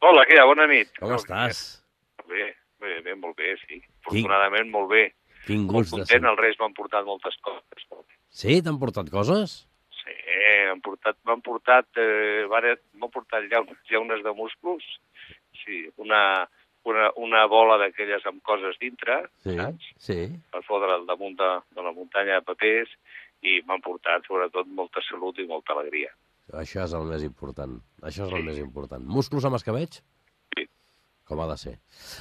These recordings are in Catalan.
Hola, què hi ha? Bona nit. Com estàs? Molt bé, bé, bé, molt bé, sí. Afortunadament, molt bé. Quin Molt gust de content, sentir. els Reis m'han portat moltes coses. Sí? T'han portat coses? Sí, m'han portat, m'han portat, eh, m'han portat llaunes, llaunes de musclos, sí, una, una, una bola d'aquelles amb coses dintre, Sí, saps? sí. Per fotre al damunt de, de la muntanya de papers, i m'han portat, sobretot, molta salut i molta alegria. Això és el més important. Això és el Sí. més important. Musclos amb escabeig? Sí. Com ha de ser.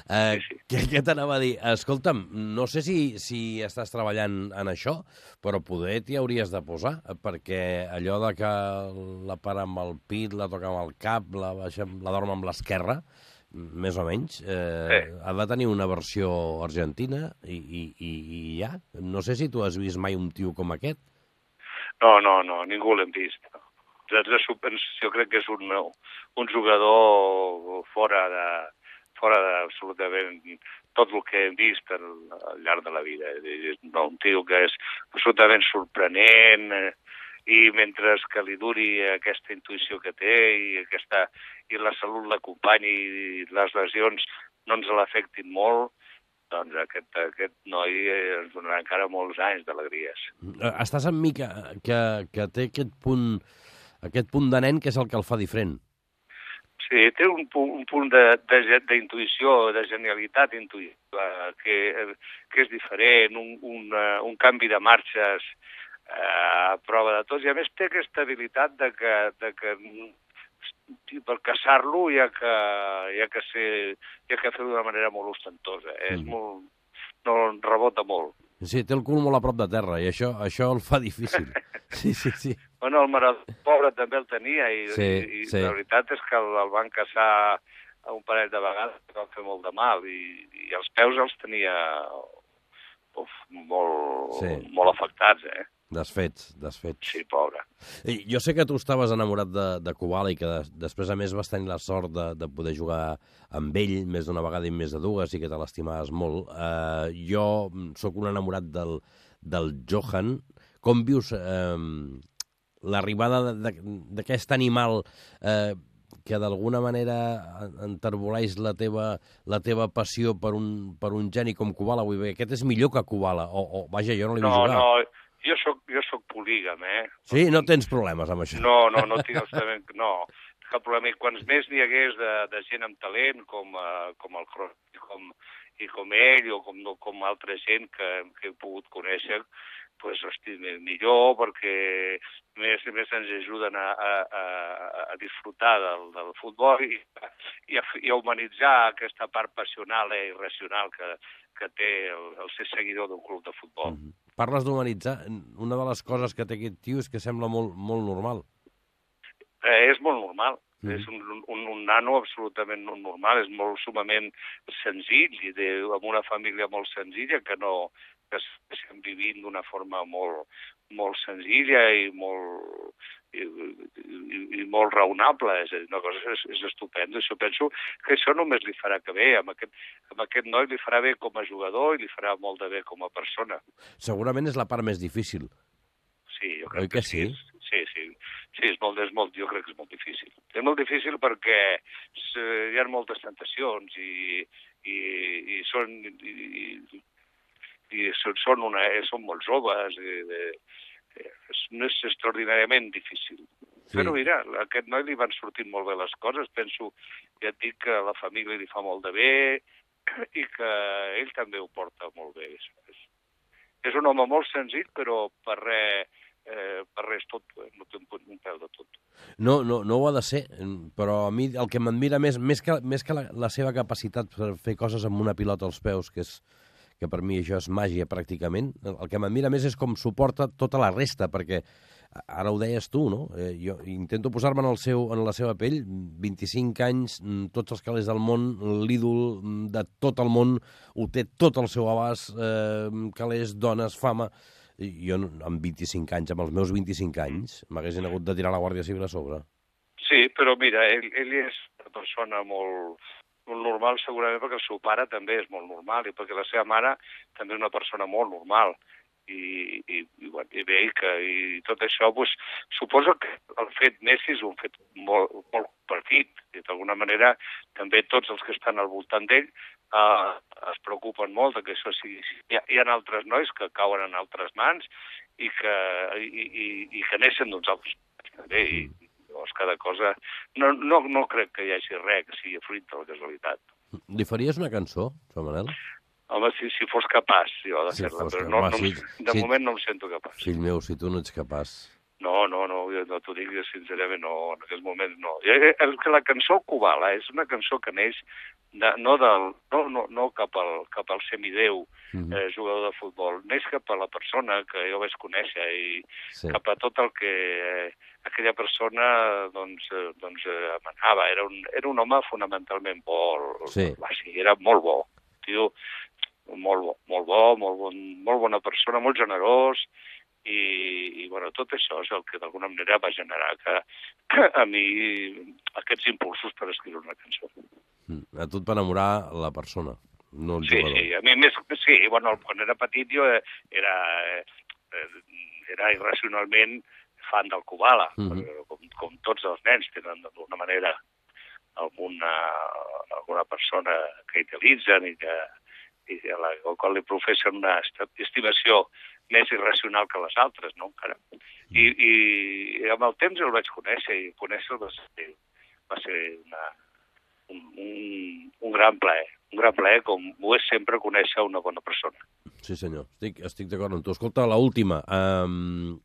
Eh, Sí, sí. Què, què t'anava a dir? Escolta'm, no sé si, si estàs treballant en això, però poder t'hi hauries de posar, perquè allò de que la para amb el pit, la toca amb el cap, la, baixa, la dorm amb l'esquerra, més o menys, eh, Sí. ha de tenir una versió argentina i, i, i, i ja. No sé si tu has vist mai un tio com aquest. No, no, no, ningú l'hem vist. Ens- Jo crec que és un, un jugador fora de fora d'absolutament tot el que hem vist al, al llarg de la vida. No, un tio que és absolutament sorprenent eh, i mentre que li duri aquesta intuïció que té i, aquesta, i la salut l'acompanyi i les lesions no ens l'afectin molt, doncs aquest, aquest noi eh, ens donarà encara molts anys d'alegries. Eh, Estàs amb mi que, que, que té aquest punt, aquest punt de nen que és el que el fa diferent. Sí, té un punt, un punt de- de d'intuïció, de, de genialitat intuïtiva, que, que és diferent, un, un, eh, un canvi de marxes eh, a prova de tots, i a més té aquesta habilitat de que, de que per caçar-lo hi ha que, hi ha que, ser, hi ha que fer-ho d'una manera molt ostentosa. Eh? És Mm. molt, no rebota molt. Sí, té el cul molt a prop de terra i això, això el fa difícil. Sí, sí, sí. Bueno, el Maradona pobre també el tenia i, Sí, i, i sí. la veritat és que el, el van caçar un parell de vegades que van fer molt de mal i, i els peus els tenia uf, molt, Sí. molt afectats, eh? Desfets, desfets. Sí, pobre. I jo sé que tu estaves enamorat de, de Kubala i que des, després, a més, vas tenir la sort de, de poder jugar amb ell més d'una vegada i més de dues i que te l'estimaves molt. Uh, jo sóc un enamorat del, del Johan. Com vius eh, l'arribada d'aquest animal eh, que d'alguna manera enterboleix la teva, la teva passió per un, per un geni com Kubala? Vull dir, aquest és millor que Kubala. O, o vaja, jo no l'he No, jugar. no, jo sóc, jo sóc polígam, eh? Sí, no tens problemes amb això. No, no, no tinc absolutament... No, cap problema. I quants més n'hi hagués de, de gent amb talent, com, uh, com el i com, i com ell, o com, com altra gent que, que he pogut conèixer, pues, hosti, mi- millor, perquè més, més ens ajuden a, a, a, disfrutar del, del futbol i, i, a, i a humanitzar aquesta part passional i irracional que, que té el, el ser seguidor d'un club de futbol. Mhm. Parles d'humanitzar. Una de les coses que té aquest tio és que sembla molt, molt normal. Eh, és molt normal. Mm. És un, un, un nano absolutament no normal, és molt sumament senzill i de, amb una família molt senzilla que no que estem vivint d'una forma molt, molt senzilla i molt, i, i, i molt raonable. És una cosa és, és estupenda. Això penso que això només li farà que bé. Amb aquest, amb aquest noi li farà bé com a jugador i li farà molt de bé com a persona. Segurament és la part més difícil. Sí, jo Oi crec que que, sí? sí. Sí, sí. Sí, és molt, és molt, jo crec que és molt difícil. És molt difícil perquè hi ha moltes tentacions i, i, i són... I, i, i són, són, una, són molt joves, i, de, és, és extraordinàriament difícil. Sí. Però mira, a aquest noi li van sortint molt bé les coses, penso, ja et dic que a la família li fa molt de bé i que ell també ho porta molt bé. És, és, és un home molt senzill, però per res, eh, per res tot, eh, no té un, un pèl de tot. No, no, no ho ha de ser, però a mi el que m'admira més, més que, més que la, la seva capacitat per fer coses amb una pilota als peus, que és que per mi això és màgia pràcticament, el que m'admira més és com suporta tota la resta, perquè ara ho deies tu, no? Eh, jo intento posar-me en, el seu, en la seva pell, 25 anys, mm, tots els calés del món, l'ídol mm, de tot el món, ho té tot al seu abast, eh, calés, dones, fama... Jo, amb 25 anys, amb els meus 25 anys, m'haguessin hagut de tirar la Guàrdia Civil a sobre. Sí, però mira, ell, ell és una persona molt, molt normal segurament perquè el seu pare també és molt normal i perquè la seva mare també és una persona molt normal. I, i, i, bueno, i bé, i, que, i tot això, doncs, suposo que el fet Messi és un fet molt, molt compartit, i d'alguna manera també tots els que estan al voltant d'ell eh, es preocupen molt de que això sigui... Hi ha, hi ha altres nois que cauen en altres mans i que, i, i, i que neixen d'uns altres també, i llavors cada cosa... No, no, no crec que hi hagi res que sigui fruit de la casualitat. Li faries una cançó, Joan Manel? Home, si, si fos capaç, jo, de Si fer-la, però no, no, sí, em- de sí. moment no em sento capaç. Fill meu, si tu no ets capaç. No, no, no, no t'ho dic sincerament, no, en aquest moment no. I, eh, El que la cançó Kubala és una cançó que neix de, no, del, no, no, no cap, al, cap al semideu Mhm. eh, jugador de futbol, neix cap a la persona que jo vaig conèixer i Sí. cap a tot el que eh, aquella persona doncs, eh, doncs eh, emanava. Era un, era un home fonamentalment bo, Sí. va, sí, era molt bo. Tio, molt bo, molt bo, molt, bon, molt bona persona, molt generós, i, i bueno, tot això és el que d'alguna manera va generar que, que a mi aquests impulsos per escriure una cançó. Mm. A tu et va enamorar la persona, no el Sí, jugador. sí, a mi més... Sí, bueno, quan era petit jo eh, era, eh, era irracionalment fan del Kubala, Mhm. perquè com, com tots els nens tenen d'alguna manera alguna, alguna persona que idealitzen i que a la al qual li professen una est- estimació més irracional que les altres, no, encara. I, i amb el temps el vaig conèixer i conèixer-lo va ser, va ser una, un, un, un gran plaer. Un gran plaer, com ho és sempre conèixer una bona persona. Sí, senyor, estic, estic d'acord amb tu. Escolta, la última. Um,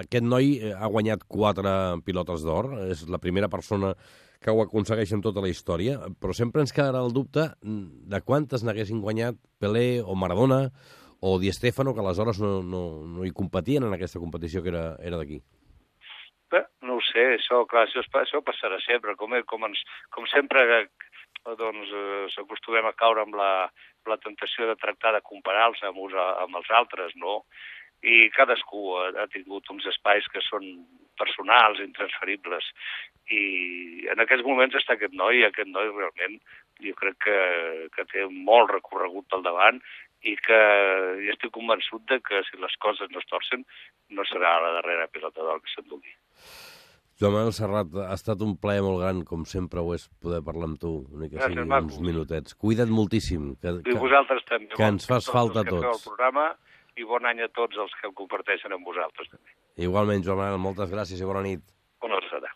aquest noi eh, ha guanyat quatre pilotes d'or, és la primera persona que ho aconsegueix en tota la història, però sempre ens quedarà el dubte de quantes n'haguessin guanyat Pelé o Maradona o Di Stefano, que aleshores no, no, no hi competien en aquesta competició que era, era d'aquí. Bé, no ho sé, això, clar, això, això passarà sempre, com, com, ens, com sempre eh, doncs, eh, s'acostumem a caure amb la, amb la tentació de tractar de comparar-los amb, amb els altres, no? I cadascú ha, ha tingut uns espais que són personals, intransferibles, i en aquests moments està aquest noi, i aquest noi realment jo crec que, que té molt recorregut pel davant i que jo estic convençut de que si les coses no es torcen no serà la darrera pilota d'or que s'endugui. Joan Manuel Serrat, ha estat un plaer molt gran, com sempre ho és, poder parlar amb tu, ni que Gràcies, sigui maco. uns minutets. Cuida't moltíssim. Que, I que... vosaltres també. que ens fas Tots falta feu tots. el programa i bon any a tots els que el comparteixen amb vosaltres també. Igualment, Joan Manuel, moltes gràcies i bona nit. Bona serà.